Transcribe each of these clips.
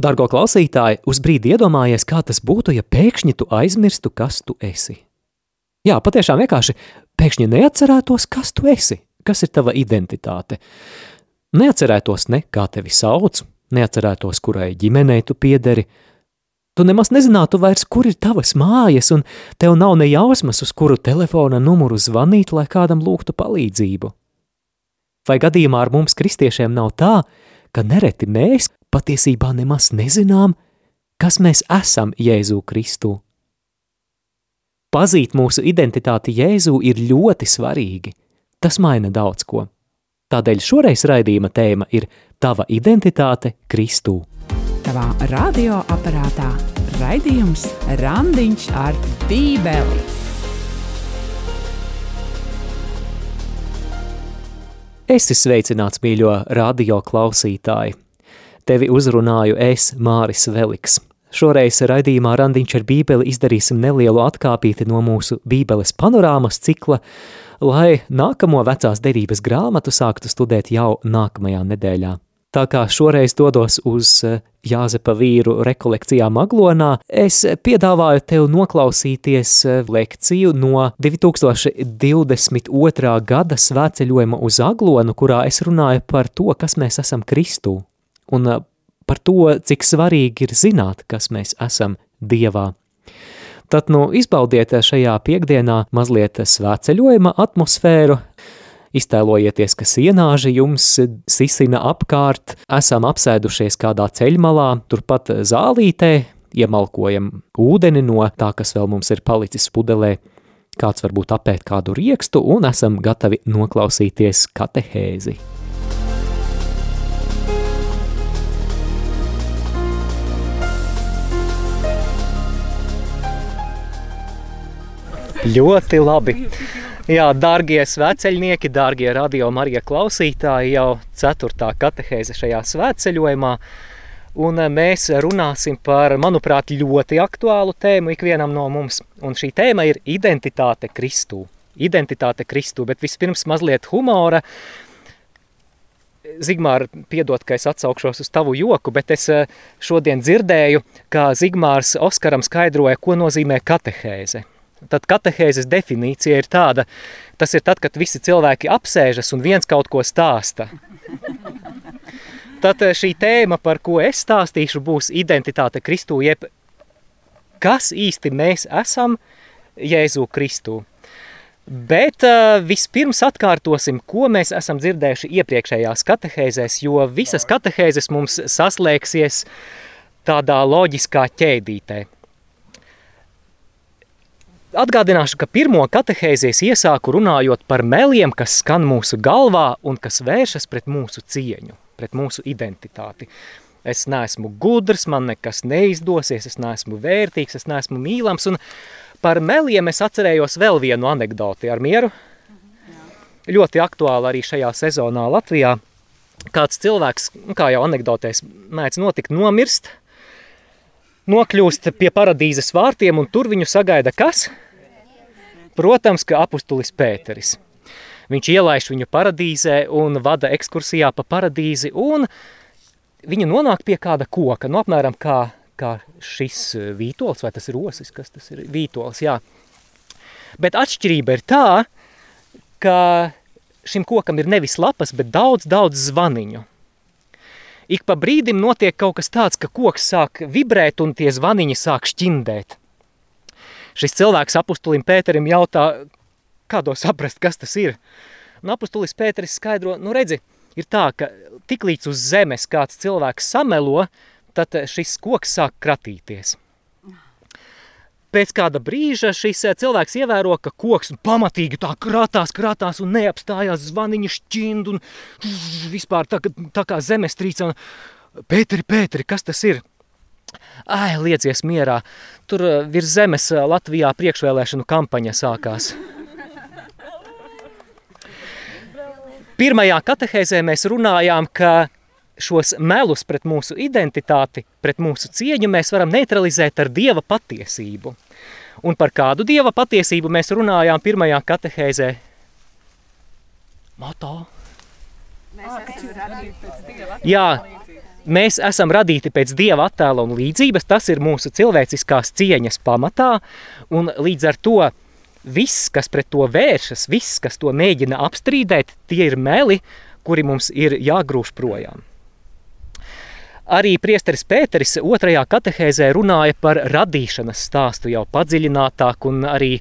Dargo klausītāji, uz brīdi iedomājies, kā tas būtu, ja pēkšņi tu aizmirstu, kas tu esi. Jā, patiešām vienkārši pēkšņi neatcerētos, kas tu esi, kas ir tava identitāte. Neatcerētos ne, kā tevi sauc, neatcerētos, kurai ģimenei tu piederi. Tu nemaz nezinātu vairs, kur ir tavas mājas, un tev nav ne jausmas, uz kuru telefona numuru zvanīt, lai kādam lūgtu palīdzību. Vai gadījumā ar mums kristiešiem nav tā, ka nereti mēs patiesībā nemaz nezinām, kas mēs esam Jēzu Kristu? Pazīt mūsu identitāti Jēzu ir ļoti svarīgi. Tas maina daudz ko. Tādēļ šoreiz raidījuma tēma ir Tava identitāte Kristū. Tavā radioaparātā raidījums Randiņš ar Bībeli. Esi sveicināts, mīļo radio klausītāji! Tevi uzrunāju es, Māris Veliks. Šoreiz raidījumā Randiņš ar Bībeli izdarīsim nelielu atkāpīti no mūsu Bībeles panorāmas cikla, lai nākamo vecās derības grāmatu sāktu studēt jau nākamajā nedēļā. Tā kā šoreiz dodos uz eh, Jāzepa vīru rekolekcijām Aglonā, es piedāvāju tev noklausīties eh, lekciju no 2022. gada svētceļojuma uz Aglonu, kurā es runāju par to, kas mēs esam Kristū, un par to, cik svarīgi ir zināt, kas mēs esam Dievā. Tad nu izbaudiet šajā piekdienā mazliet svētceļojuma atmosfēru, Iztēlojieties, ka sienāži jums sisina apkārt, esam apsēdušies kādā ceļmalā, turpat zālītē, iemalkojam ūdeni no tā, kas vēl mums ir palicis pudelē, kāds varbūt apēt kādu riekstu un esam gatavi noklausīties katehēzi. Ļoti labi. Jā, dārgie sveceļnieki, dārgie radio Marija klausītāji, jau ceturtā katehēze šajā svētceļojumā. Un mēs runāsim par, manuprāt, ļoti aktuālu tēmu ikvienam no mums. Un šī tēma ir identitāte Kristū. Identitāte Kristū, bet vispirms mazliet humora. Zigmār, piedod, ka es atsaukšos uz tavu joku, bet es šodien dzirdēju, kā Zigmārs Oskaram skaidroja, ko nozīmē katehēze. Tad katehēzes definīcija ir tāda, tas ir tad, kad visi cilvēki apsēžas un viens kaut ko stāsta. Tad eh, šī tēma, par ko es stāstīšu, būs identitāte Kristū, jeb kas īsti mēs esam Jēzu Kristū. Bet uh, vispirms atkārtosim, ko mēs esam dzirdējuši iepriekšējās katehēzēs, jo visas katehēzes mums saslēgsies tādā loģiskā ķēdītē. Atgādināšu, ka pirmo katehēzijas iesāku runājot par meliem, kas skan mūsu galvā un kas vēršas pret mūsu cieņu, pret mūsu identitāti. Es neesmu gudrs, man nekas neizdosies, es neesmu vērtīgs, es neesmu mīlams, un par meliem es atcerējos vēl vienu anekdoti ar mieru. Jā. Ļoti aktuāli arī šajā sezonā Latvijā. Kāds cilvēks, kā jau anekdotēs mēdz notikt, nomirst – nokļūst pie paradīzes vārtiem, un tur viņu sagaida kas? Protams, ka apustulis Pēteris. Viņš ielaiž viņu paradīzē un vada ekskursijā pa paradīzi, un viņa nonāk pie kāda koka, no nu, apmēram kā, kā šis vītols, vai tas ir osis, kas tas ir? Vītols, jā. Bet atšķirība ir tā, ka šim kokam ir nevis lapas, bet daudz, daudz zvaniņu ik pa brīdim notiek kaut kas tāds, ka koks sāk vibrēt un tie zvaniņi sāk šķindēt. Šis cilvēks apustulim Pēterim jautā, kādo saprast, kas tas ir. Un apustulis Pēteris skaidro, nu redzi, ir tā, ka tiklīdz uz zemes kāds cilvēks samelo, tad šis koks sāk kratīties. Pēc kāda brīža šis eh, cilvēks ievēro, ka koks pamatīgi tā krātās, krātās un neapstājās zvaniņa šķind un vispār tā, tā kā zemestrīca. Pēteri, Pēteri, kas tas ir? Ai, liecies mierā, tur eh, virs zemes eh, Latvijā priekšvēlēšanu kampaņa sākās. Pirmajā katehēzē mēs runājām, ka šos melus pret mūsu identitāti, pret mūsu cieņu mēs varam neutralizēt ar Dieva patiesību. Un par kādu Dieva patiesību mēs runājām pirmajā katehēzē? Moto. Jā, mēs esam radīti pēc Dieva attēla un līdzības, tas ir mūsu cilvēciskās cieņas pamatā, un līdz ar to viss, kas pret to vēršas, viss, kas to mēģina apstrīdēt, tie ir meli, kuri mums ir jāgrūž projām. Arī priesteris Pēteris otrajā katehēzē runāja par radīšanas stāstu jau padziļinātāk un arī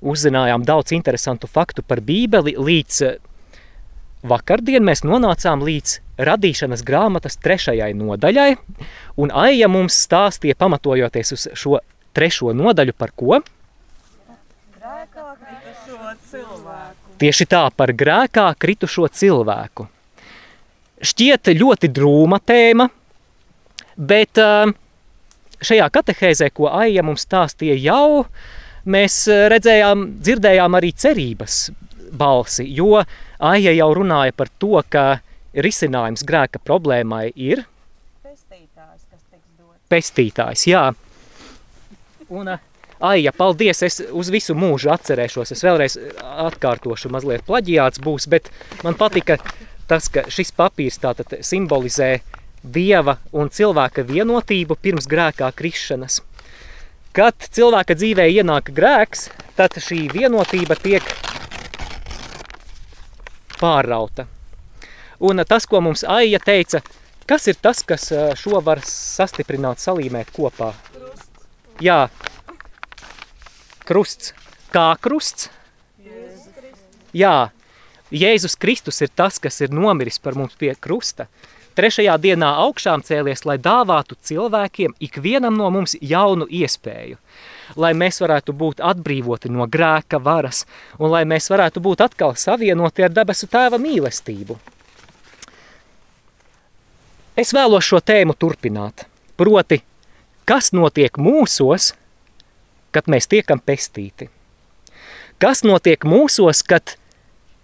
uzzinājām daudz interesantu faktu par bībeli līdz vakardien mēs nonācām līdz radīšanas grāmatas trešajai nodaļai, un Aija mums stāstīja pamatojoties uz šo trešo nodaļu par ko? Grēkā kritušo cilvēku. Tieši tā, par grēkā kritušo cilvēku. Šķiet ļoti drūma tēma, bet šajā katehēzē, ko Aija mums stāstīja jau, mēs redzējām, dzirdējām arī cerības balsi, jo Aija jau runāja par to, ka risinājums grēka problēmai ir Pestītājs, kas tiks dots. pestītājs, jā. Un, Aija, paldies, es uz visu mūžu atcerēšos, es vēlreiz atkārtošu, mazliet plaģiāts būs, bet man patika tas, ka šis papīrs tātad simbolizē dieva un cilvēka vienotību pirms grēkā krišanas. Kad cilvēka dzīvē ienāk grēks, tad šī vienotība tiek pārrauta. Un tas, ko mums Aija teica, kas ir tas, kas šo var sastiprināt, salīmēt kopā? Jā, krusts. Kā krusts? Jā, Jēzus Kristus ir tas, kas ir nomiris par mums pie krusta. Trešajā dienā augšām cēlies, lai dāvātu cilvēkiem, ikvienam no mums jaunu iespēju, lai mēs varētu būt atbrīvoti no grēka varas un lai mēs varētu būt atkal savienoti ar debesu tēva mīlestību. Es vēlos šo tēmu turpināt, proti, kas notiek mūsos, kad mēs tiekam pestīti? Kas notiek mūsos, kad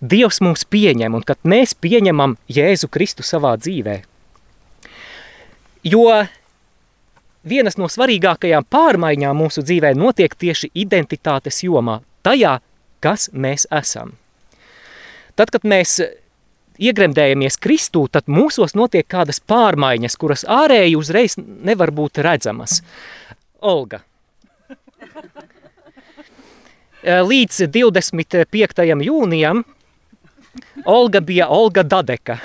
Dievs mūs pieņem un kad mēs pieņemam Jēzu Kristu savā dzīvē. Jo vienas no svarīgākajām pārmaiņām mūsu dzīvē notiek tieši identitātes jomā, tajā, kas mēs esam. Tad, kad mēs iegremdējamies Kristū, tad mūsos notiek kādas pārmaiņas, kuras ārēji uzreiz nevar būt redzamas. Olga. Līdz 25. jūnijam Olga bija Olga Dadeka.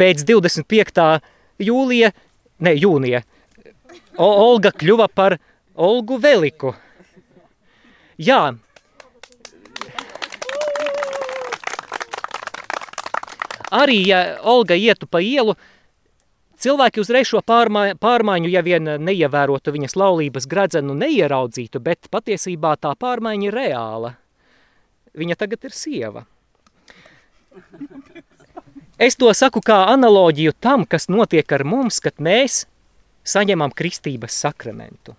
Pēc 25. jūlija, ne jūnija, Olga kļuva par Olgu Veliku. Jā. Arī, ja Olga ietu pa ielu, cilvēki uzreiz šo pārmaiņu, pārmaiņu ja vien neievērotu viņas laulības gredzenu, neieraudzītu, bet patiesībā tā pārmaiņa ir reāla. Viņa tagad ir sieva. Es to saku kā analoģiju tam, kas notiek ar mums, kad mēs saņemam kristības sakramentu.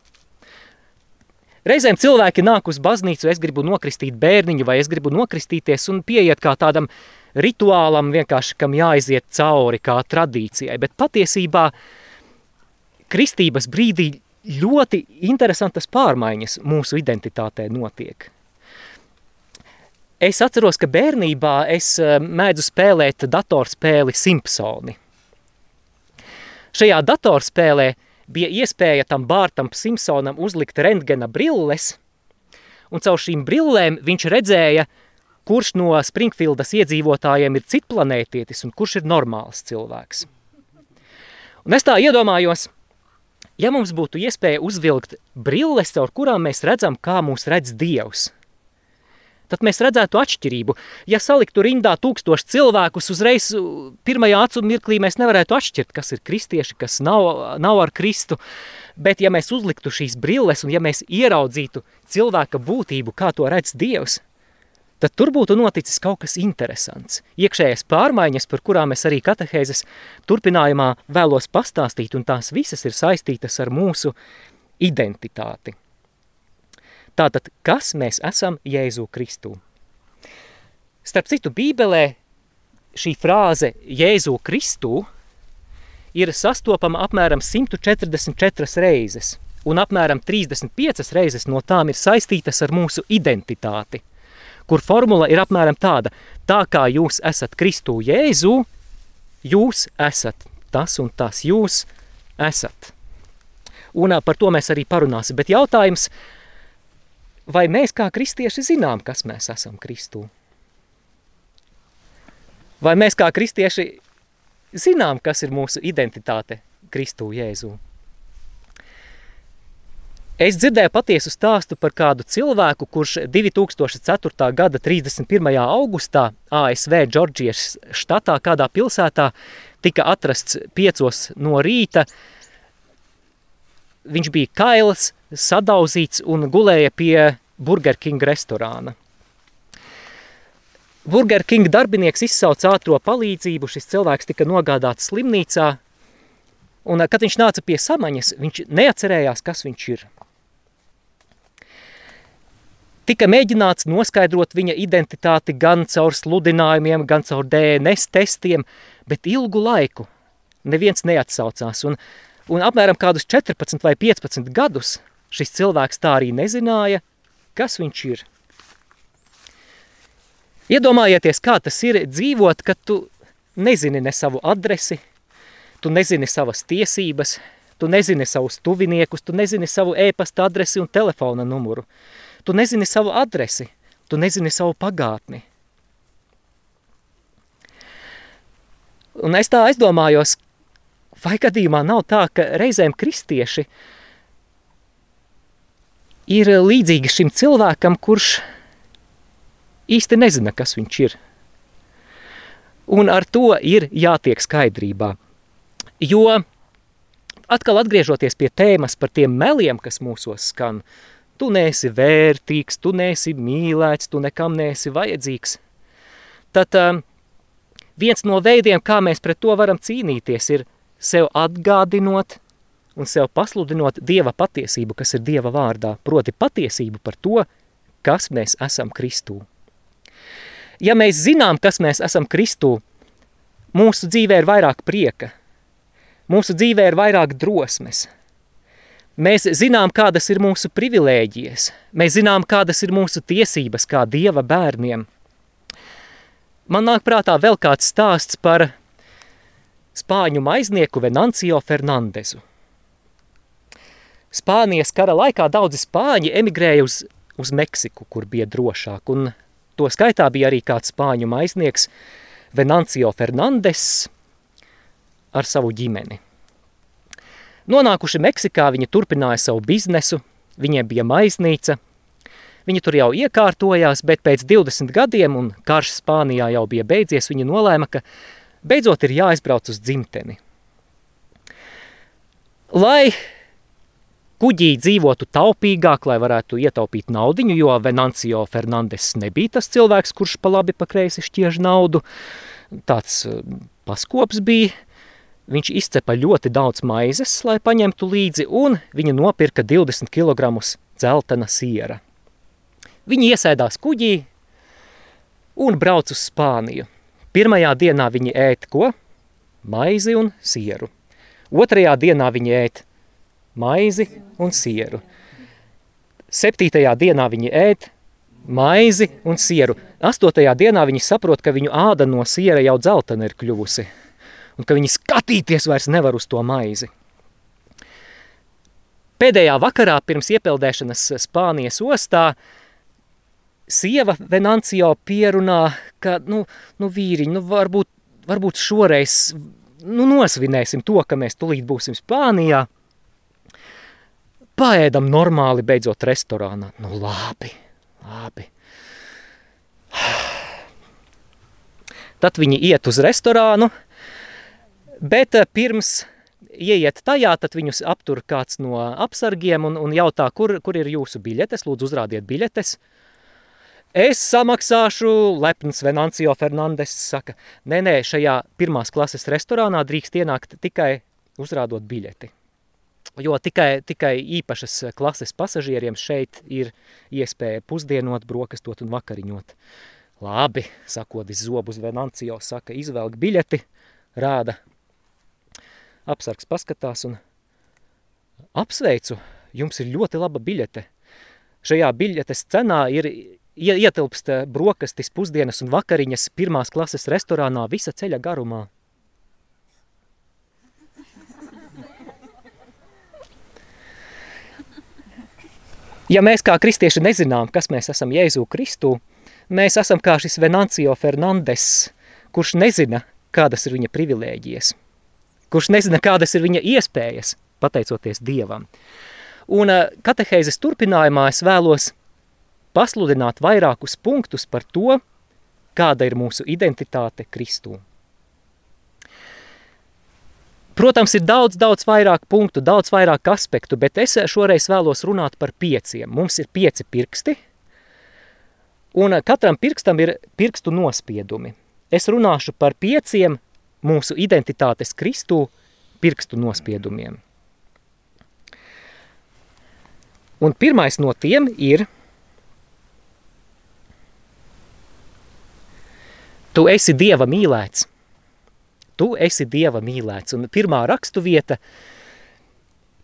Reizēm cilvēki nāk uz baznīcu, es gribu nokristīt bērniņu vai es gribu nokristīties un pieiet kā tādam rituālam vienkārši, kam jāiziet cauri kā tradīcijai, bet patiesībā kristības brīdī ļoti interesantas pārmaiņas mūsu identitātē notiek. Es atceros, ka bērnībā es mēdzu spēlēt datorspēli Simpsoni. Šajā datorspēlē bija iespēja tam Bārtam Simpsonam uzlikt rentgena brilles, un caur šīm brillēm viņš redzēja, kurš no Springfieldas iedzīvotājiem ir citplanētietis un kurš ir normāls cilvēks. Un es tā iedomājos, ja mums būtu iespēja uzvilkt brilles, caur kurām mēs redzam, kā mūs redz Dievs – tad mēs redzētu atšķirību. Ja saliktu rindā tūkstoši cilvēkus, uzreiz pirmajā acu mirklī mēs nevarētu atšķirt, kas ir kristieši, kas nav, nav ar Kristu. Bet ja mēs uzliktu šīs brilles un ja mēs ieraudzītu cilvēka būtību, kā to redz Dievs, tad tur būtu noticis kaut kas interesants. Iekšējais pārmaiņas, par kurām es arī katehēzes turpinājumā vēlos pastāstīt, un tās visas ir saistītas ar mūsu identitāti. Tātad, kas mēs esam Jēzu Kristu? Starp citu, Bībelē šī frāze Jēzu Kristu ir sastopama apmēram 144 reizes, un apmēram 35 reizes no tām ir saistītas ar mūsu identitāti, kur formula ir apmēram tāda, tā kā jūs esat Kristu Jēzu, jūs esat tas un tas jūs esat. Un par to mēs arī parunāsim. Bet jautājums, vai mēs kā kristieši zinām, kas mēs esam Kristū? Vai mēs kā kristieši zinām, kas ir mūsu identitāte Kristū Jēzū? Es dzirdēju patiesu stāstu par kādu cilvēku, kurš 2004. gada 31. augustā ASV Džordžijas štatā kādā pilsētā tika atrasts piecos no rīta. Viņš bija kails, sadauzīts un gulēja pie Burger King restorāna. Burger King darbinieks izsauca ātro palīdzību, šis cilvēks tika nogādāts slimnīcā, un kad viņš nāca pie samaņas, viņš neatcerējās, kas viņš ir. Tika mēģināts noskaidrot viņa identitāti gan caur sludinājumiem, gan caur DNS testiem, bet ilgu laiku neviens neatsaucās. Un, un apmēram kādus 14 vai 15 gadus šis cilvēks tā arī nezināja, kas viņš ir. Iedomājieties, kā tas ir dzīvot, kad tu nezini ne savu adresi, tu nezini savas tiesības, tu nezini savus tuviniekus, tu nezini savu e-pasta adresi un telefona numuru. Tu nezini savu adresi, tu nezini savu pagātni. Un es tā aizdomājos, vai gadījumā nav tā, ka reizēm kristieši ir līdzīgi šim cilvēkam, kurš īsti nezina, kas viņš ir. Un ar to ir jātiek skaidrībā. Jo atkal atgriežoties pie tēmas par tiem meliem, kas mūsos skan, tu neesi vērtīgs, tu neesi mīlēts, tu nekam neesi vajadzīgs. Tad um, viens no veidiem, kā mēs pret to varam cīnīties, ir sev atgādinot un sev pasludinot Dieva patiesību, kas ir Dieva vārdā, proti patiesību par to, kas mēs esam Kristū. Ja mēs zinām, kas mēs esam Kristū, mūsu dzīvē ir vairāk prieka, mūsu dzīvē ir vairāk drosmes. Mēs zinām, kādas ir mūsu privilēģijas, mēs zinām, kādas ir mūsu tiesības kā Dieva bērniem – Man nāk prātā vēl kāds stāsts par spāņu maiznieku Venancio Fernandezu. Spānijas kara laikā daudzi spāņi emigrēja uz, uz Meksiku, kur bija drošāk, un to skaitā bija arī kāds spāņu maiznieks Venancio Fernandes ar savu ģimeni. Nonākuši Meksikā, viņi turpināja savu biznesu, viņiem bija maiznīca – Viņi tur jau iekārtojās, bet pēc 20 gadiem, un karš Spānijā jau bija beidzies, viņi nolēma, ka beidzot ir jāizbrauc uz dzimteni. Lai kuģī dzīvotu taupīgāk, lai varētu ietaupīt naudiņu, jo Venancio Fernandes nebija tas cilvēks, kurš pa labi pa kreisi šķiež naudu. Tāds eh, paskops bija. Viņš izcepa ļoti daudz maizes, lai paņemtu līdzi, un viņa nopirka 20 kg dzeltena siera. Viņi iesēdās kuģī un brauc uz Spāniju. Pirmajā dienā viņi ēd ko? Maizi un sieru. Otrajā dienā viņi ēd maizi un sieru. Septītajā dienā viņi ēd maizi un sieru. Astotajā dienā viņi saprot, ka viņu āda no siera jau dzeltena ir kļuvusi un ka viņi skatīties vairs nevar uz to maizi. Pēdējā vakarā pirms iepeldēšanas Spānijas ostā sieva Venancio pierunā, ka, nu, nu vīriņi, nu varbūt, varbūt šoreiz, nu nosvinēsim to, ka mēs tulīt būsim Spānijā. Paēdam normāli beidzot restorānā. Nu labi, labi. Tad viņi iet uz restorānu, bet eh, pirms ieiet tajā, tad viņus aptur kāds no apsargiem un, un jautā, kur, kur ir jūsu biļetes, lūdzu uzrādiet biļetes. Es samaksāšu, lepns Venancio Fernandes saka, nē, nē, šajā pirmās klases restorānā drīkst ienākt tikai uzrādot biļeti. Jo tikai, tikai īpašas klases pasažieriem šeit ir iespēja pusdienot, brokastot un vakariņot. Labi, sakodis zobus Venancio, saka, izvelk biļeti, rāda. Apsargs paskatās un apsveicu, jums ir ļoti laba biļete. Šajā biļetes cenā ir ietilpst eh, brokastis, pusdienas un vakariņas pirmās klases restorānā visa ceļa garumā. Ja mēs kā kristieši nezinām, kas mēs esam Jēzu Kristu, mēs esam kā šis Venancio Fernandes, kurš nezina, kādas ir viņa privilēģijas, kurš nezina, kādas ir viņa iespējas, pateicoties Dievam. Un eh, kateheizes turpinājumā es vēlos pasludināt vairākus punktus par to, kāda ir mūsu identitāte Kristū. Protams, ir daudz, daudz vairāk punktu, daudz vairāk aspektu, bet es šoreiz vēlos runāt par pieciem. Mums ir pieci pirksti, un katram pirkstam ir pirkstu nospiedumi. Es runāšu par pieciem mūsu identitātes Kristū pirkstu nospiedumiem. Un pirmais no tiem ir Tu esi Dieva mīlēts. Tu esi Dieva mīlēts. Un pirmā rakstu vieta,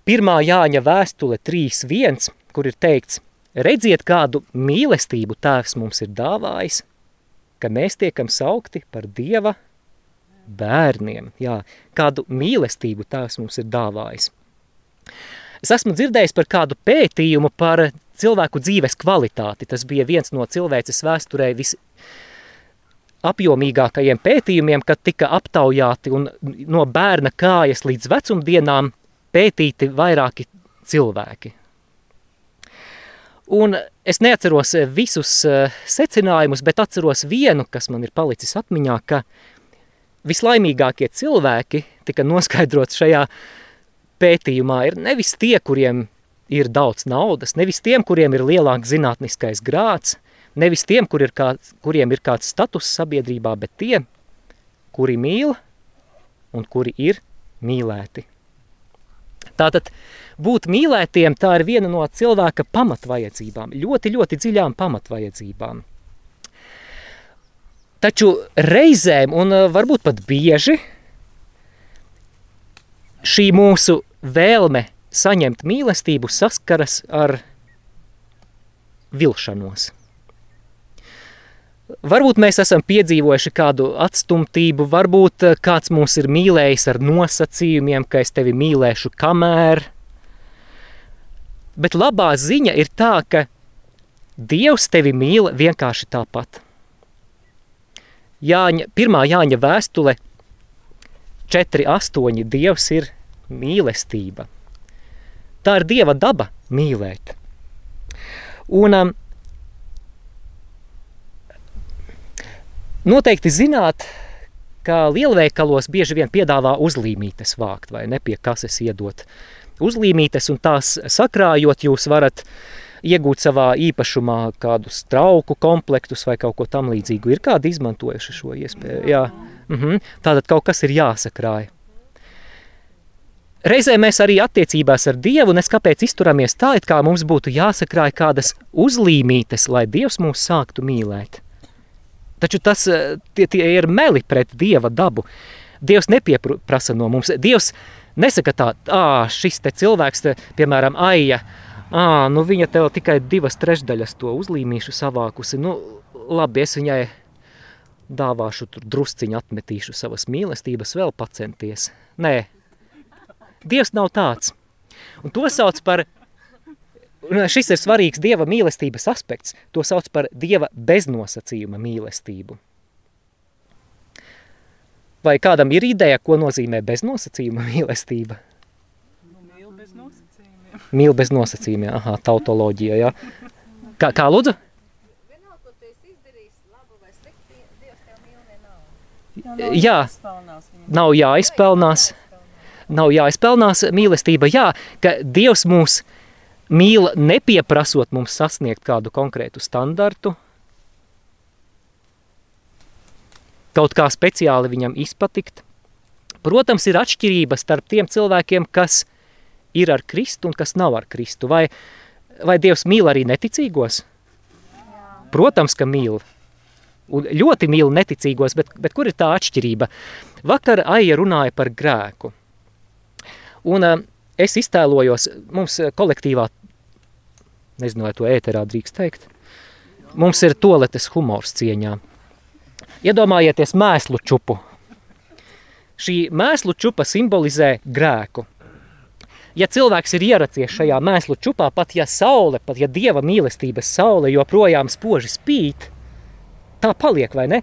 pirmā Jāņa vēstule 3.1, kur ir teikts, redziet kādu mīlestību tēvs mums ir dāvājis, ka mēs tiekam saukti par Dieva bērniem. Jā, kādu mīlestību tēvs mums ir dāvājis. Es esmu dzirdējis par kādu pētījumu par cilvēku dzīves kvalitāti. Tas bija viens no cilvēces vēsturē vis, apjomīgākajiem pētījumiem, kad tika aptaujāti un no bērna kājas līdz vecumdienām pētīti vairāki cilvēki. Un es neatceros visus uh, secinājumus, bet atceros vienu, kas man ir palicis atmiņā, ka vislaimīgākie cilvēki tika noskaidrots šajā pētījumā ir nevis tie, kuriem ir daudz naudas, nevis tiem, kuriem ir lielāks zinātniskais grāts, Nevis tiem, kur ir kāds, kuriem ir kāds status sabiedrībā, bet tiem, kuri mīl un kuri ir mīlēti. Tātad būt mīlētiem tā ir viena no cilvēka pamatvajadzībām, ļoti, ļoti dziļām pamatvajadzībām. Taču reizēm, un uh, varbūt pat bieži, šī mūsu vēlme saņemt mīlestību saskaras ar vilšanos. Varbūt mēs esam piedzīvojuši kādu atstumtību, varbūt eh, kāds mūs ir mīlējis ar nosacījumiem, ka es tevi mīlēšu kamēr. Bet labā ziņa ir tā, ka Dievs tevi mīl vienkārši tāpat. Jāņa, pirmā Jāņa vēstule 4.8. Dievs ir mīlestība. Tā ir Dieva daba mīlēt. Un um, Noteikti zināt, ka lielveikalos bieži vien piedāvā uzlīmītes vākt vai ne pie kases iedot uzlīmītes un tās sakrājot jūs varat iegūt savā īpašumā kādus trauku komplektus vai kaut ko tam līdzīgu. Ir kādi izmantojuši šo iespēju? Jā. Mhm. Tātad kaut kas ir jāsakrāja. Reizē mēs arī attiecībās ar Dievu nes kāpēc izturamies tā, it kā mums būtu jāsakrāja kādas uzlīmītes, lai Dievs mūs sāktu mīlēt. Taču tas eh, tie, tie ir meli pret Dieva dabu. Dievs nepieprasa no mums. Dievs nesaka tā, ā, šis te cilvēks, te, piemēram, aija, ā, nu viņa tev tikai divas trešdaļas to uzlīmīšu savākusi. Nu, labi, es viņai dāvāšu tur drusciņu atmetīšu savas mīlestības, vēl pacenties. Nē, Dievs nav tāds. Un to sauc par Šis ir svarīgs Dieva mīlestības aspekts. To sauc par Dieva beznosacījuma mīlestību. Vai kādam ir ideja, ko nozīmē beznosacījuma mīlestība? Mīl bez nosacījumiem. Mīl bez nosacījumiem, aha, tautoloģija, jā. Kā, kā lūdzu? Vienalga, ko tu esi izdarījis, labu vai slikti, Dievs tev mīl vienalga. Jā. Nav jāizpelnās, nav jāizpelnās mīlestība, jā, ka Dievs mūs mīl nepieprasot mums sasniegt kādu konkrētu standartu, kaut kā speciāli viņam izpatikt. Protams, ir atšķirība starp tiem cilvēkiem, kas ir ar Kristu un kas nav ar Kristu. Vai, vai Dievs mīl arī neticīgos? Protams, ka mīl. Un ļoti mīl neticīgos, bet, bet kur ir tā atšķirība? Vakar Aija runāja par grēku. Un uh, es iztēlojos, mums kolektīvā, nezinu, vai to ēterā drīkst teikt, mums ir toaletes humors cieņā. Iedomājieties mēslu čupu. Šī mēslu čupa simbolizē grēku. Ja cilvēks ir ieracies šajā mēslu čupā, pat ja saule, pat ja dieva mīlestības saule joprojām spoži spīt, tā paliek, vai ne?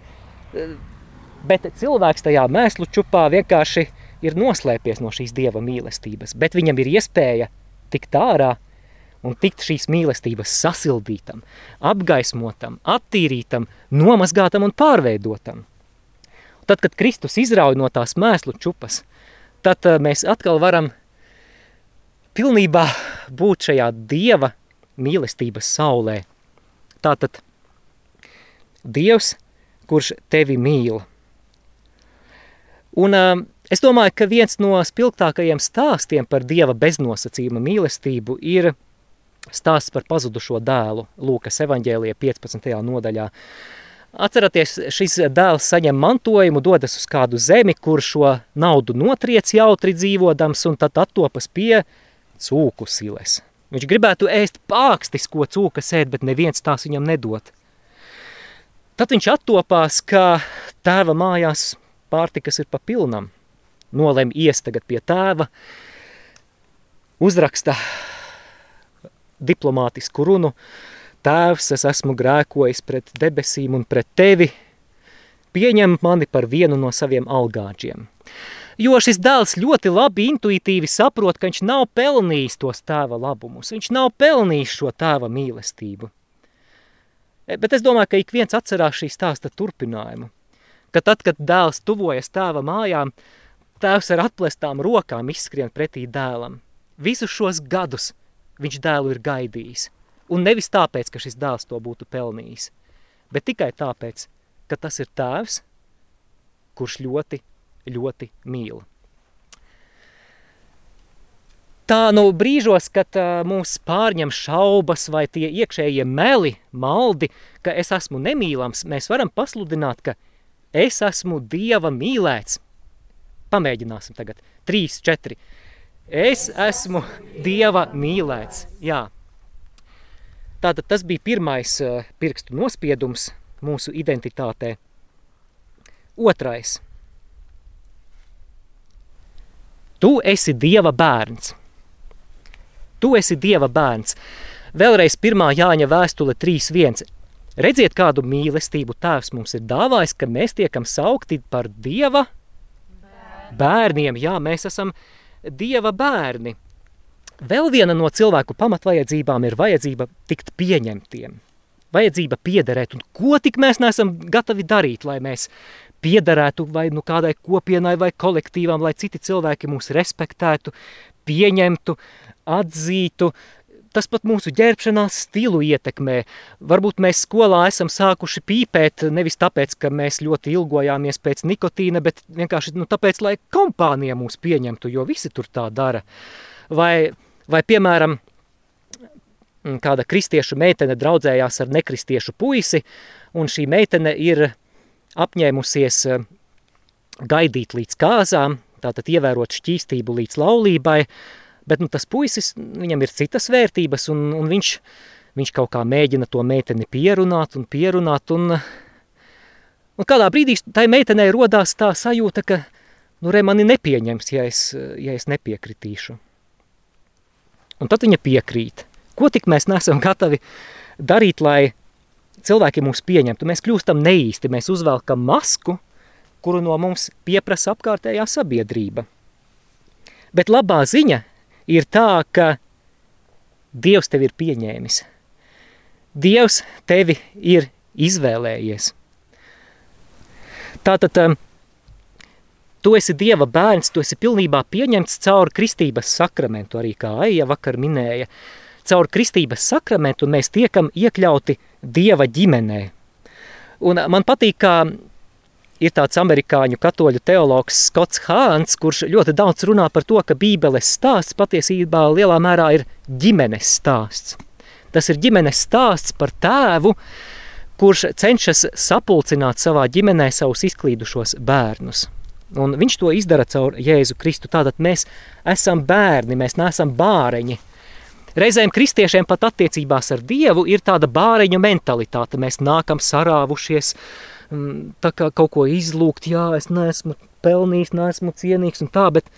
Bet cilvēks tajā mēslu čupā vienkārši ir noslēpies no šīs dieva mīlestības, bet viņam ir iespēja tikt ārā un tikt šīs mīlestības sasildītam, apgaismotam, attīrītam, nomazgātam un pārveidotam. Tad, kad Kristus izrauj no tās mēslu čupas, tad uh, mēs atkal varam pilnībā būt šajā Dieva mīlestības saulē. Tātad Dievs, kurš tevi mīl. Un uh, es domāju, ka viens no spilgtākajiem stāstiem par Dieva beznosacījuma mīlestību ir stāsts par pazudušo dēlu Lūkas evaņģēlija 15. nodaļā. Atceraties, šis dēls saņem mantojumu, dodas uz kādu zemi, kur šo naudu notriec jautri dzīvodams un tad attopas pie cūku siles. Viņš gribētu ēst pākstis, ko cūkas ēd, bet neviens tās viņam nedod. Tad viņš attopās, ka tēva mājās pārtikas ir pa pilnam. Nolem ies tagad pie tēva, uzraksta diplomātisku runu, Tēvs, es esmu grēkojis pret debesīm un pret tevi, pieņem mani par vienu no saviem algāģiem. Jo šis dēls ļoti labi intuitīvi saprot, ka viņš nav pelnījis tos tēva labumus, viņš nav pelnījis šo tēva mīlestību. E, bet es domāju, ka ik viens atcerās šī stāsta turpinājumu, ka tad, kad dēls tuvojas tēva mājām, tēvs ar atplestām rokām izskrien pretī dēlam. Visus šos gadus viņš dēlu ir gaidījis. Un nevis tāpēc, ka šis dēls to būtu pelnījis, bet tikai tāpēc, ka tas ir tēvs, kurš ļoti, ļoti mīl. Tā nu brīžos, kad uh, mūs pārņem šaubas vai tie iekšējie meli, maldi, ka es esmu nemīlams, mēs varam pasludināt, ka es esmu Dieva mīlēts. Pamēģināsim tagad. Trīs, četri. Es esmu Dieva mīlēts. Jā, Tātad tas bija pirmais pirkstu nospiedums mūsu identitātē. Otrais. Tu esi Dieva bērns. Tu esi Dieva bērns. Vēlreiz pirmā Jāņa vēstule 3.1. Redziet, kādu mīlestību tēvs mums ir dāvājis, ka mēs tiekam saukti par Dieva bērniem. Jā, mēs esam Dieva bērni. Vēl viena no cilvēku pamatvajadzībām ir vajadzība tikt pieņemtiem, vajadzība piederēt, un ko tik mēs neesam gatavi darīt, lai mēs piederētu vai nu kādai kopienai vai kolektīvam, lai citi cilvēki mūs respektētu, pieņemtu, atzītu, tas pat mūsu ģērbšanās stilu ietekmē. Varbūt mēs skolā esam sākuši pīpēt nevis tāpēc, ka mēs ļoti ilgojāmies pēc nikotīna, bet vienkārši nu, tāpēc, lai kompānija mūs pieņemtu, jo visi tur tā dara. Vai Vai, piemēram, kāda kristiešu meitene draudzējās ar nekristiešu puisi, un šī meitene ir apņēmusies eh, gaidīt līdz kāzām, tātad ievērot šķīstību līdz laulībai, bet nu, tas puisis, viņam ir citas vērtības, un, un viņš, viņš kaut kā mēģina to meiteni pierunāt un pierunāt, un, un kādā brīdī tai meitenei rodās tā sajūta, ka nu, re, mani nepieņems, ja es, ja es nepiekritīšu. Un tad viņa piekrīt. Ko tik mēs nesam gatavi darīt, lai cilvēki mūs pieņemtu? Mēs kļūstam neīsti, mēs uzvelkam masku, kuru no mums pieprasa apkārtējā sabiedrība. Bet labā ziņa ir tā, ka Dievs tevi ir pieņēmis. Dievs tevi ir izvēlējies. Tātad um, Tu esi Dieva bērns, tu esi pilnībā pieņemts caur kristības sakramentu, arī kā Aija vakar minēja. Caur kristības sakramentu mēs tiekam iekļauti Dieva ģimenē. Un man patīk, kā ir tāds amerikāņu katoļu teologs Skots Hāns, kurš ļoti daudz runā par to, ka bībeles stāsts patiesībā lielā mērā ir ģimenes stāsts. Tas ir ģimenes stāsts par tēvu, kurš cenšas sapulcināt savā ģimenē savus izklīdušos bērnus. Un viņš to izdara caur Jēzu Kristu. Tātad mēs esam bērni, mēs neesam bāreņi. Reizēm kristiešiem pat attiecībās ar Dievu ir tāda bāreņu mentalitāte. Mēs nākam sarāvušies, mm, tā kā kaut ko izlūgt, jā, es neesmu pelnījis, neesmu cienīgs un tā, bet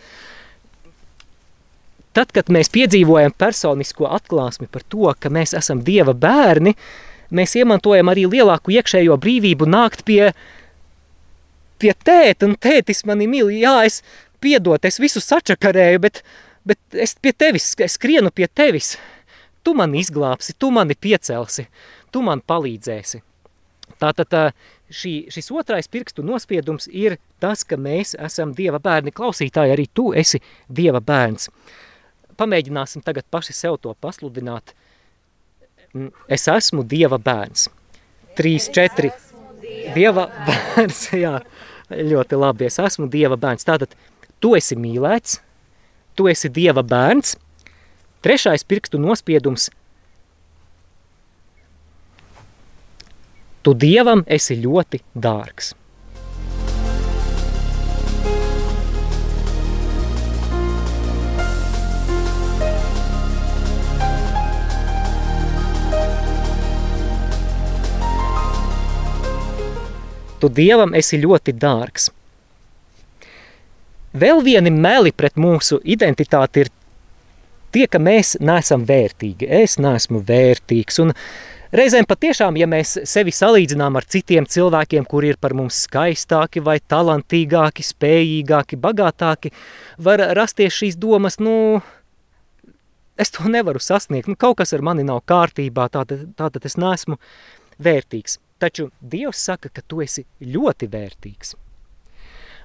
tad, kad mēs piedzīvojam personisko atklāsmi par to, ka mēs esam Dieva bērni, mēs iemantojam arī lielāku iekšējo brīvību nākt pie, pie tēta, un tētis mani mīl, jā, es piedot, es visu sačakarēju, bet, bet es pie tevis, es skrienu pie tevis, tu mani izglābsi, tu mani piecelsi, tu man palīdzēsi. Tātad tā, šī, šis otrais pirkstu nospiedums ir tas, ka mēs esam Dieva bērni. Klausītāji, arī tu esi Dieva bērns. Pamēģināsim tagad paši sev to pasludināt. Mm, Es esmu Dieva bērns. Trīs, četri. Dieva bērns, jā, ļoti labi. Es esmu Dieva bērns. Tātad tu esi mīlēts, tu esi Dieva bērns. Trešais pirkstu nospiedums Tu Dievam esi ļoti dārgs. Tu Dievam esi ļoti dārgs. Vēl vieni meli pret mūsu identitāti ir tie, ka mēs neesam vērtīgi. Es neesmu vērtīgs. Un reizēm patiešām, ja mēs sevi salīdzinām ar citiem cilvēkiem, kuri ir par mums skaistāki vai talantīgāki, spējīgāki, bagātāki, var rasties šīs domas, nu, es to nevaru sasniegt, nu, kaut kas ar mani nav kārtībā, tātad, tātad es neesmu vērtīgs. Taču Dievs saka, ka tu esi ļoti vērtīgs.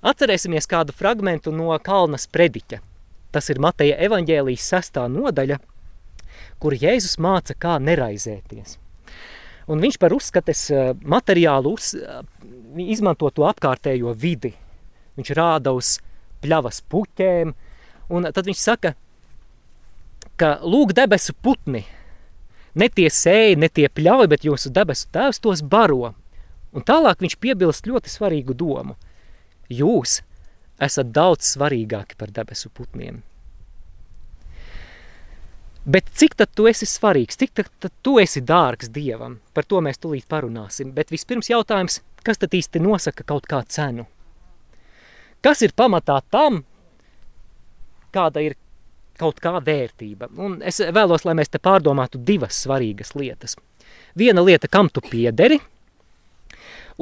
Atcerēsimies kādu fragmentu no Kalnas prediķa. Tas ir Mateja evaņģēlijas sestā nodaļa, kur Jēzus māca, kā neraizēties. Un viņš par uzskates eh, materiālu uz, eh, izmanto to apkārtējo vidi. Viņš rāda uz pļavas puķēm, un tad viņš saka, ka lūk debesu putni, ne tie sēji, ne tie pļauj, bet jūsu debesu tēvs tos baro. Un tālāk viņš piebilst ļoti svarīgu domu. Jūs esat daudz svarīgāki par debesu putniem. Bet cik tad tu esi svarīgs, cik tad, tad tu esi dārgs Dievam? Par to mēs tulīt parunāsim. Bet vispirms jautājums, kas tad īsti nosaka kaut kā cenu? Kas ir pamatā tam, kāda ir kaut kā vērtība? Un es vēlos, lai mēs te pārdomātu divas svarīgas lietas. Viena lieta, kam tu piederi,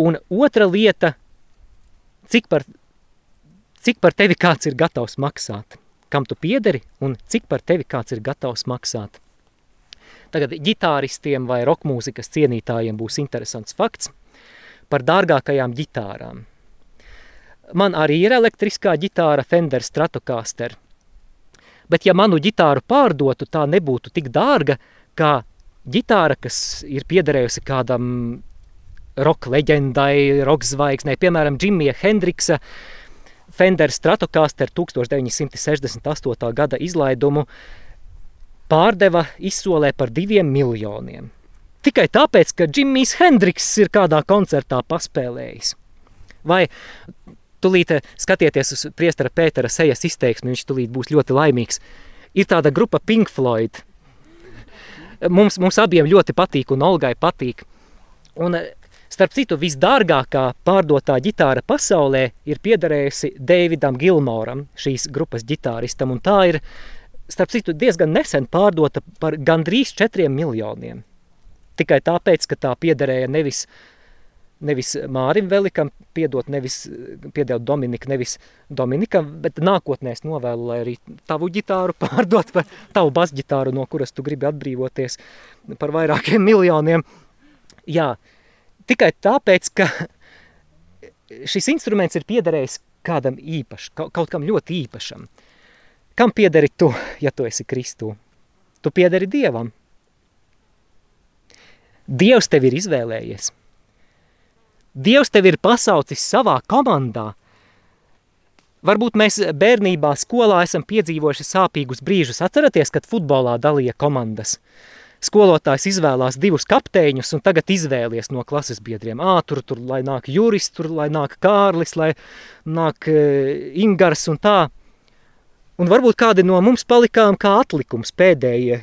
un otra lieta, cik par, cik par tevi kāds ir gatavs maksāt kam tu piederi un cik par tevi kāds ir gatavs maksāt. Tagad ģitāristiem vai rokmūzikas cienītājiem būs interesants fakts par dārgākajām ģitārām. Man arī ir elektriskā ģitāra Fender Stratocaster, bet ja manu ģitāru pārdotu, tā nebūtu tik dārga, kā ģitāra, kas ir piederējusi kādam roka leģendai, roka zvaigznei, piemēram, Džimija Hendriksa, uh, Fender Stratocaster 1968. gada izlaidumu pārdeva izsolē par diviem miljoniem. Tikai tāpēc, ka Džimijs Hendriks ir kādā koncertā paspēlējis. Vai tulīt skatieties uz priestara Pētera sejas izteiksmi, viņš tulīt būs ļoti laimīgs. Ir tāda grupa Pink Floyd. Mums, mums abiem ļoti patīk un Olgai patīk. Un Starp citu, visdārgākā pārdotā ģitāra pasaulē ir piederējusi Davidam Gilmoram, šīs grupas ģitāristam, un tā ir, starp citu, diezgan nesen pārdota par gandrīz 4 miljoniem. Tikai tāpēc, ka tā piederēja nevis, nevis Mārim Velikam, piedot nevis, piedot Dominika, nevis Dominikam, bet nākotnē es novēlu, lai arī tavu ģitāru pārdot par tavu basģitāru, no kuras tu gribi atbrīvoties par vairākiem miljoniem. Jā, tikai tāpēc, ka šis instruments ir piederējis kādam īpašam, kaut kam ļoti īpašam. Kam piederi tu, ja tu esi Kristū? Tu piederi Dievam. Dievs tevi ir izvēlējies. Dievs tevi ir pasaucis savā komandā. Varbūt mēs bērnībā skolā esam piedzīvojuši sāpīgus brīžus. Atceraties, kad futbolā dalīja komandas – skolotājs izvēlās divus kapteiņus un tagad izvēlies no klases biedriem. Ā, tur, tur, lai nāk Juris, tur, lai nāk Kārlis, lai nāk e, Ingars un tā. Un varbūt kādi no mums palikām kā atlikums pēdējie.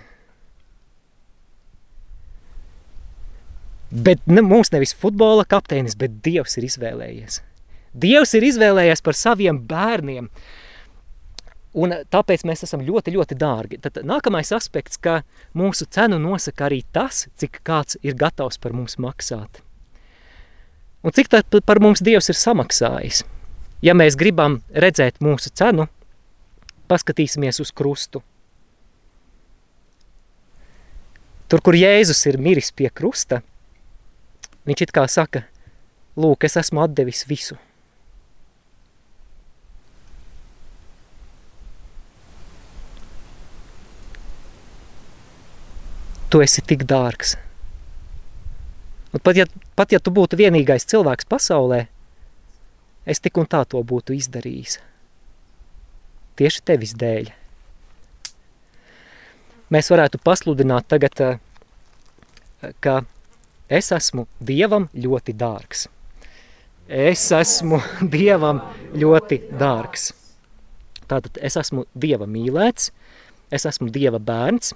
Bet ne, mums nevis futbola kapteinis, bet Dievs ir izvēlējies. Dievs ir izvēlējies par saviem bērniem. Un tāpēc mēs esam ļoti, ļoti dārgi. Tad nākamais aspekts, ka mūsu cenu nosaka arī tas, cik kāds ir gatavs par mums maksāt. Un cik tad par mums Dievs ir samaksājis? Ja mēs gribam redzēt mūsu cenu, paskatīsimies uz krustu. Tur, kur Jēzus ir miris pie krusta, viņš it kā saka, lūk, es esmu atdevis visu. Tu esi tik dārgs. Un pat, ja, pat ja tu būtu vienīgais cilvēks pasaulē, es tik un tā to būtu izdarījis. Tieši tevis dēļ. Mēs varētu pasludināt tagad, eh, ka es esmu Dievam ļoti dārgs. Es esmu Dievam ļoti dārgs. Tātad es esmu Dieva mīlēts, es esmu Dieva bērns,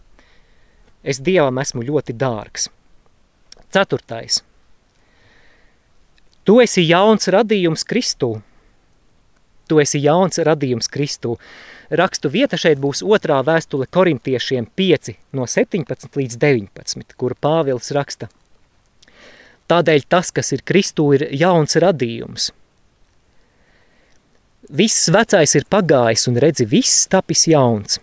es Dievam esmu ļoti dārgs. Ceturtais. Tu esi jauns radījums Kristū. Tu esi jauns radījums Kristū. Rakstu vieta šeit būs otrā vēstule korintiešiem 5 no 17 līdz 19, kur Pāvils raksta. Tādēļ tas, kas ir Kristū, ir jauns radījums. Viss vecais ir pagājis un redzi, viss tapis jauns.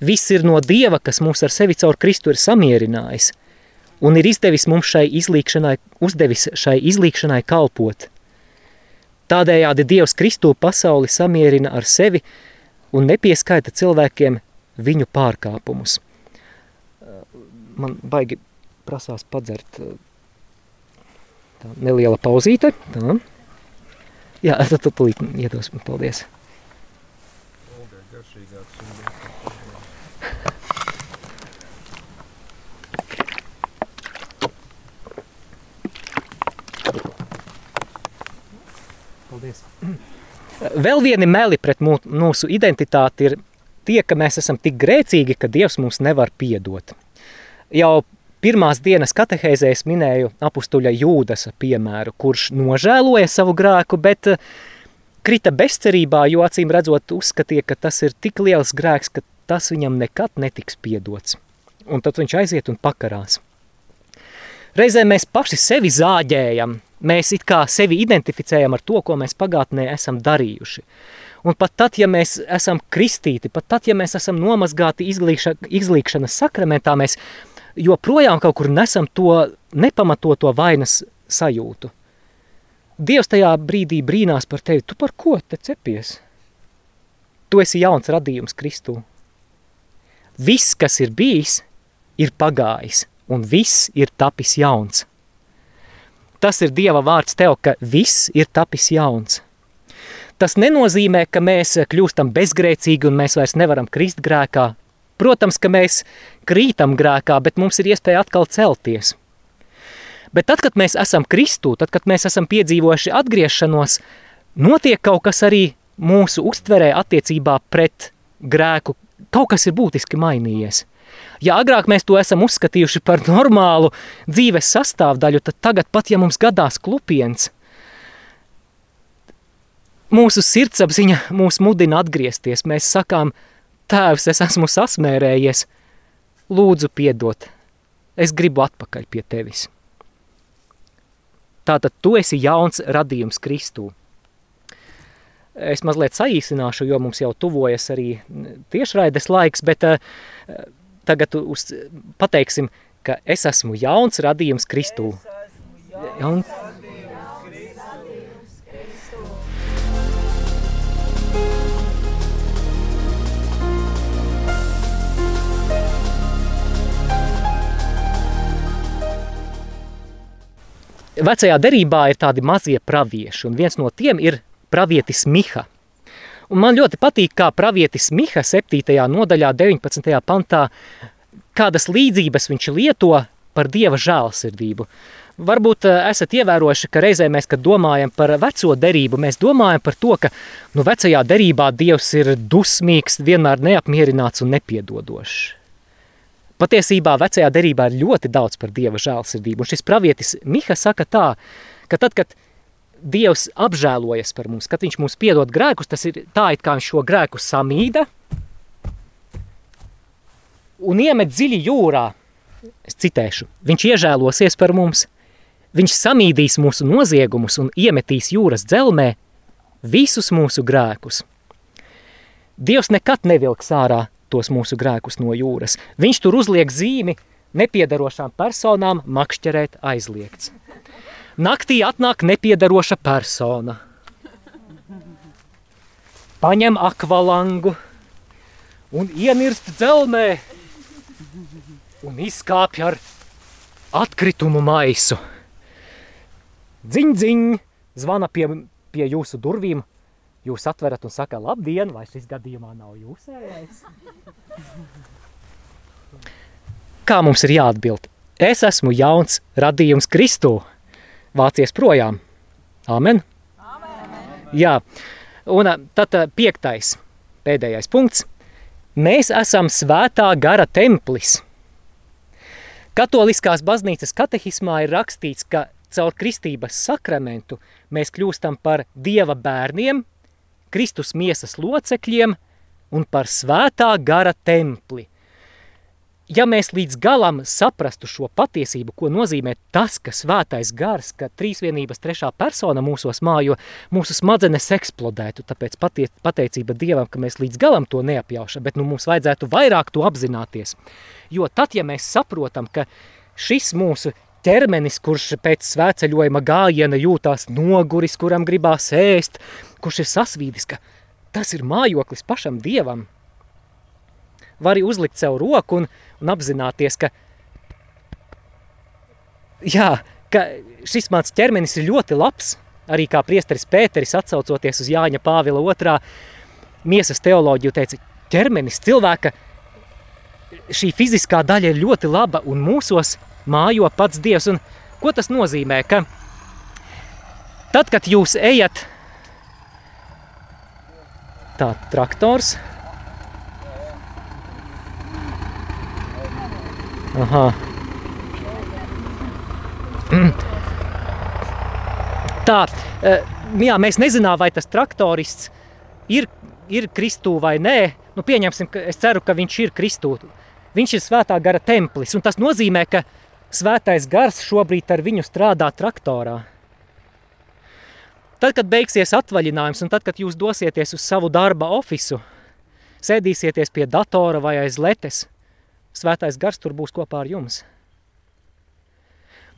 Viss ir no Dieva, kas mūs ar sevi caur Kristu ir samierinājis – un ir izdevis mums šai izlīkšanai, uzdevis šai izlīkšanai kalpot. Tādējādi Dievs Kristū pasauli samierina ar sevi un nepieskaita cilvēkiem viņu pārkāpumus. Man baigi prasās padzert tā neliela pauzīte. Tā. Jā, tad tu tulīt iedos. Paldies. Olga garšīgāks un Paldies. Vēl vieni meli pret mūsu identitāti ir tie, ka mēs esam tik grēcīgi, ka Dievs mums nevar piedot. Jau pirmās dienas katehēzē es minēju apustuļa Jūdasa piemēru, kurš nožēloja savu grēku, bet eh, krita bezcerībā, jo acīm redzot uzskatīja, ka tas ir tik liels grēks, ka tas viņam nekad netiks piedots. Un tad viņš aiziet un pakarās. Reizē mēs paši sevi zāģējam, mēs it kā sevi identificējam ar to, ko mēs pagātnē esam darījuši. Un pat tad, ja mēs esam kristīti, pat tad, ja mēs esam nomazgāti izglīkša, izglīkšanas sakramentā, mēs joprojām kaut kur nesam to nepamatoto vainas sajūtu. Dievs tajā brīdī brīnās par tevi, tu par ko te cepies? Tu esi jauns radījums Kristū. Viss, kas ir bijis, ir pagājis – un viss ir tapis jauns. Tas ir Dieva vārds tev, ka viss ir tapis jauns. Tas nenozīmē, ka mēs kļūstam bezgrēcīgi un mēs vairs nevaram krist grēkā. Protams, ka mēs krītam grēkā, bet mums ir iespēja atkal celties. Bet tad, kad mēs esam Kristū, tad, kad mēs esam piedzīvojuši atgriešanos, notiek kaut kas arī mūsu uztverē attiecībā pret grēku. Kaut kas ir būtiski mainījies. Ja agrāk mēs to esam uzskatījuši par normālu dzīves sastāvdaļu, tad tagad pat, ja mums gadās klupiens, mūsu sirdsapziņa mūs mudina atgriezties. Mēs sakām, tēvs, es esmu sasmērējies, lūdzu piedot, es gribu atpakaļ pie tevis. Tātad tu esi jauns radījums Kristū. Es mazliet saīsināšu, jo mums jau tuvojas arī tiešraides laiks, bet uh, tagad uz, pateiksim, ka es esmu jauns radījums Kristū. Jauns. Vecajā derībā ir tādi mazie pravieši, un viens no tiem ir pravietis Miha. Un man ļoti patīk, kā pravietis Miha 7. nodaļā 19. pantā, kādas līdzības viņš lieto par Dieva žēlsirdību. Varbūt eh, esat ievērojuši, ka reizē mēs, kad domājam par veco derību, mēs domājam par to, ka nu, vecajā derībā Dievs ir dusmīgs, vienmēr neapmierināts un nepiedodošs. Patiesībā vecajā derībā ir ļoti daudz par Dieva žēlsirdību, un šis pravietis Miha saka tā, ka tad, kad Dievs apžēlojas par mums, kad viņš mums piedod grēkus, tas ir tā, it kā viņš šo grēku samīda un iemet dziļi jūrā. Es citēšu, viņš iežēlosies par mums, viņš samīdīs mūsu noziegumus un iemetīs jūras dzelmē visus mūsu grēkus. Dievs nekad nevilks ārā tos mūsu grēkus no jūras. Viņš tur uzliek zīmi nepiedarošām personām makšķerēt aizliegts. Naktī atnāk nepiedaroša persona. Paņem akvalangu un ienirst dzelmē un izkāpj ar atkritumu maisu. Dziņ, dziņ, zvana pie, pie jūsu durvīm, jūs atverat un saka, labdien, vai šis gadījumā nav jūsējais? Kā mums ir jāatbild? Es esmu jauns radījums Kristū. Vācies projām. Amen. Amen. Jā, un tad piektais, pēdējais punkts. Mēs esam svētā gara templis. Katoliskās baznīcas katehismā ir rakstīts, ka caur kristības sakramentu mēs kļūstam par Dieva bērniem, Kristus miesas locekļiem un par svētā gara templi. Ja mēs līdz galam saprastu šo patiesību, ko nozīmē tas, ka svētais gars, ka trīsvienības trešā persona mūsos mājo, mūsu smadzenes eksplodētu, tāpēc patie, pateicība Dievam, ka mēs līdz galam to neapjaušam, bet nu mums vajadzētu vairāk to apzināties. Jo tad, ja mēs saprotam, ka šis mūsu ķermenis, kurš pēc svēceļojuma gājiena jūtās noguris, kuram gribās ēst, kurš ir sasvīdis, ka tas ir mājoklis pašam Dievam, vari uzlikt sev roku un, un apzināties, ka, jā, ka šis mans ķermenis ir ļoti labs, arī kā priesteris Pēteris atsaucoties uz Jāņa Pāvila otrā miesas teoloģiju teica, ķermenis cilvēka, šī fiziskā daļa ir ļoti laba un mūsos mājo pats Dievs. Un ko tas nozīmē? Ka tad, kad jūs ejat tā traktors, Mm. Tā, eh, jā, mēs nezinām, vai tas traktorists ir, ir Kristū vai nē. Nu, pieņemsim, ka es ceru, ka viņš ir Kristū. Viņš ir svētā gara templis, un tas nozīmē, ka svētais gars šobrīd ar viņu strādā traktorā. Tad, kad beigsies atvaļinājums, un tad, kad jūs dosieties uz savu darba ofisu, sēdīsieties pie datora vai aiz letes, svētais gars tur būs kopā ar jums.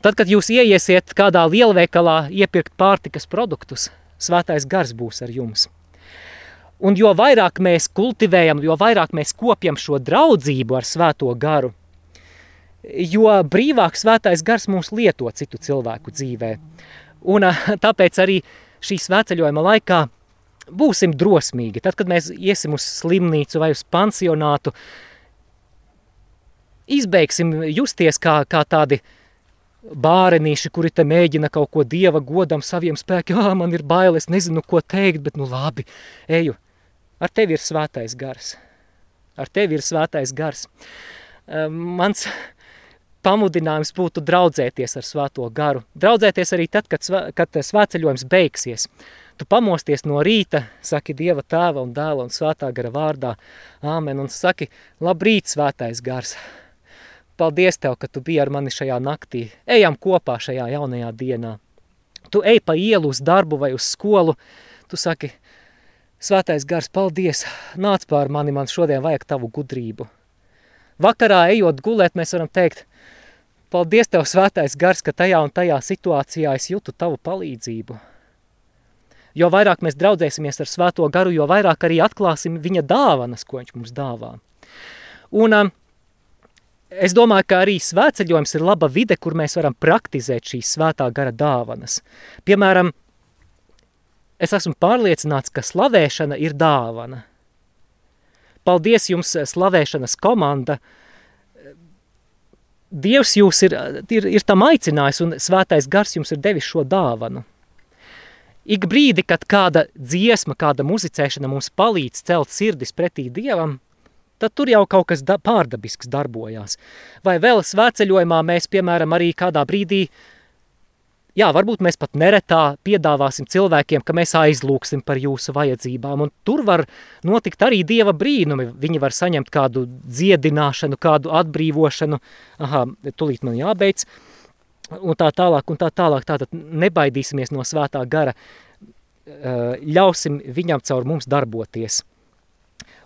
Tad, kad jūs ieiesiet kādā lielveikalā iepirkt pārtikas produktus, svētais gars būs ar jums. Un jo vairāk mēs kultivējam, jo vairāk mēs kopjam šo draudzību ar svēto garu, jo brīvāk svētais gars mūs lieto citu cilvēku dzīvē. Un tāpēc arī šī svētceļojuma laikā būsim drosmīgi. Tad, kad mēs iesim uz slimnīcu vai uz pansionātu, izbeigsim justies kā, kā tādi bārenīši, kuri te mēģina kaut ko dieva godam saviem spēkiem. Ah, man ir bail, es nezinu, ko teikt, bet nu labi, eju. Ar tevi ir svētais gars. Ar tevi ir svētais gars. Mans pamudinājums būtu draudzēties ar svēto garu. Draudzēties arī tad, kad, svē, kad svētceļojums beigsies. Tu pamosties no rīta, saki Dieva tēva un dēla un svētā gara vārdā, āmen, un saki, labrīt, svētais gars. Paldies Tev, ka Tu biji ar mani šajā naktī. Ejam kopā šajā jaunajā dienā. Tu ej pa ielu uz darbu vai uz skolu, tu saki, svētais gars, paldies, nāc pār mani, man šodien vajag Tavu gudrību. Vakarā ejot gulēt, mēs varam teikt, paldies Tev, svētais gars, ka tajā un tajā situācijā es jūtu Tavu palīdzību. Jo vairāk mēs draudzēsimies ar svēto garu, jo vairāk arī atklāsim viņa dāvanas, ko viņš mums dāvā. Un um, es domāju, ka arī svētceļojums ir laba vide, kur mēs varam praktizēt šīs svētā gara dāvanas. Piemēram, es esmu pārliecināts, ka slavēšana ir dāvana. Paldies jums, slavēšanas komanda! Dievs jūs ir, ir, ir tam aicinājis un svētais gars jums ir devis šo dāvanu. Ik brīdi, kad kāda dziesma, kāda muzicēšana mums palīdz celt sirdis pretī Dievam, tad tur jau kaut kas da pārdabisks darbojās. Vai vēl svētceļojumā mēs, piemēram, arī kādā brīdī jā, varbūt mēs pat neretā piedāvāsim cilvēkiem, ka mēs aizlūksim par jūsu vajadzībām, un tur var notikt arī Dieva brīnumi. Viņi var saņemt kādu dziedināšanu, kādu atbrīvošanu, aha, tulīt man jābeidz, un tā tālāk, un tā tālāk, tātad nebaidīsimies no svētā gara, ļausim viņam caur mums darboties.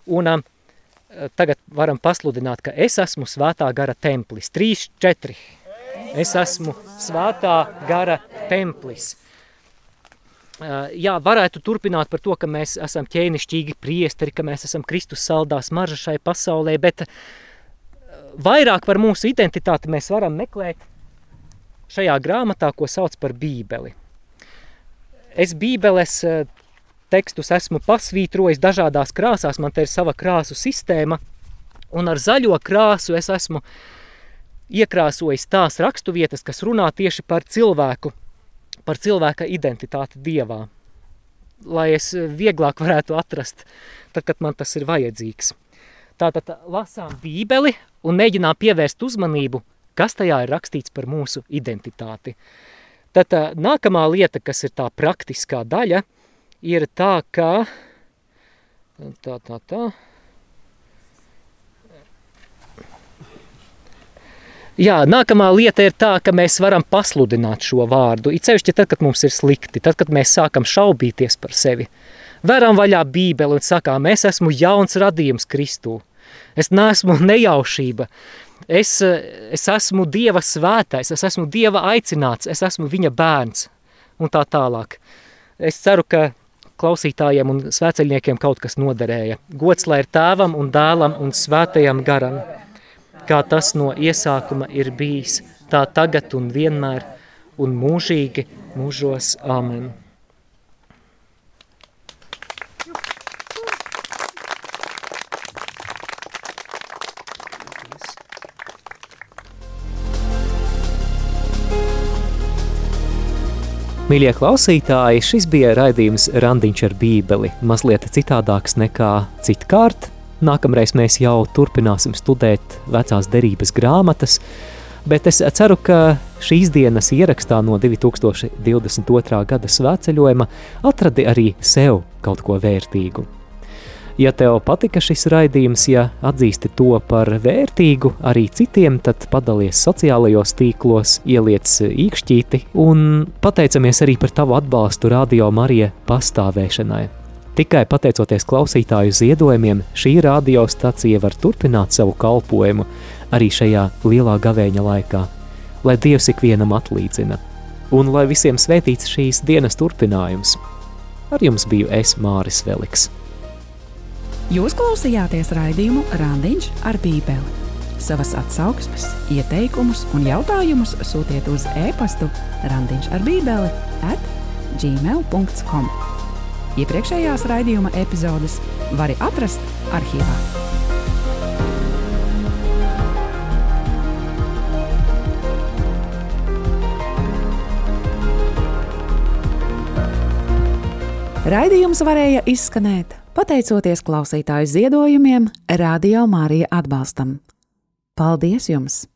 Un tagad varam pasludināt, ka es esmu svētā gara templis. 3, 4. Es esmu svētā gara templis. Jā, varētu turpināt par to, ka mēs esam ķēnišķīgi priesteri, ka mēs esam Kristus saldā smarža šai pasaulē, bet vairāk par mūsu identitāti mēs varam meklēt šajā grāmatā, ko sauc par bībeli. Es bībeles tekstus esmu pasvītrojis dažādās krāsās, man te ir sava krāsu sistēma, un ar zaļo krāsu es esmu iekrāsojis tās raksturvietas, kas runā tieši par cilvēku, par cilvēka identitāti Dievā, lai es vieglāk varētu atrast, tad, kad man tas ir vajadzīgs. Tātad lasām bībeli un mēģinām pievērst uzmanību, kas tajā ir rakstīts par mūsu identitāti. Tad nākamā lieta, kas ir tā praktiskā daļa – ir tā, ka tā, tā, tā. Jā, nākamā lieta ir tā, ka mēs varam pasludināt šo vārdu. It sevišķi tad, kad mums ir slikti, tad, kad mēs sākam šaubīties par sevi. Veram vaļā bībeli un sakām, es esmu jauns radījums Kristū. Es neesmu nejaušība. Es, es esmu Dieva svētais, es esmu Dieva aicināts, es esmu viņa bērns un tā tālāk. Es ceru, ka klausītājiem un svēceļniekiem kaut kas noderēja. Gods lai ir tēvam un dēlam un svētajam garam, kā tas no iesākuma ir bijis, tā tagad un vienmēr un mūžīgi mūžos. Āmen. Mīļie klausītāji, šis bija raidījums Randiņš ar bībeli, mazliet citādāks nekā citkārt. Nākamreiz mēs jau turpināsim studēt vecās derības grāmatas, bet es ceru, ka šīs dienas ierakstā no 2022. gada svētceļojuma atradi arī sev kaut ko vērtīgu. Ja tev patika šis raidījums, ja atzīsti to par vērtīgu arī citiem, tad padalies sociālajos tīklos, ieliec īkšķīti un pateicamies arī par tavu atbalstu Radio Marija pastāvēšanai. Tikai pateicoties klausītāju ziedojumiem, šī radiostacija var turpināt savu kalpošanu arī šajā lielā gavēņa laikā, lai Dievs ikvienam atlīdzina, un lai visiem svētīts šīs dienas turpinājums. Ar jums biju es Māris Veliks. Jūs klausījāties raidījumu Rāndiņš ar Bībeli. Savas atsauksmes, ieteikumus un jautājumus sūtiet uz e-pastu Rāndiņš ar Bībeli at gmail.com. Iepriekšējās raidījuma epizodes var atrast arhīvā. Raidījums varēja izskanēt pateicoties klausītāju ziedojumiem, Radio Mārija atbalstam. Paldies jums!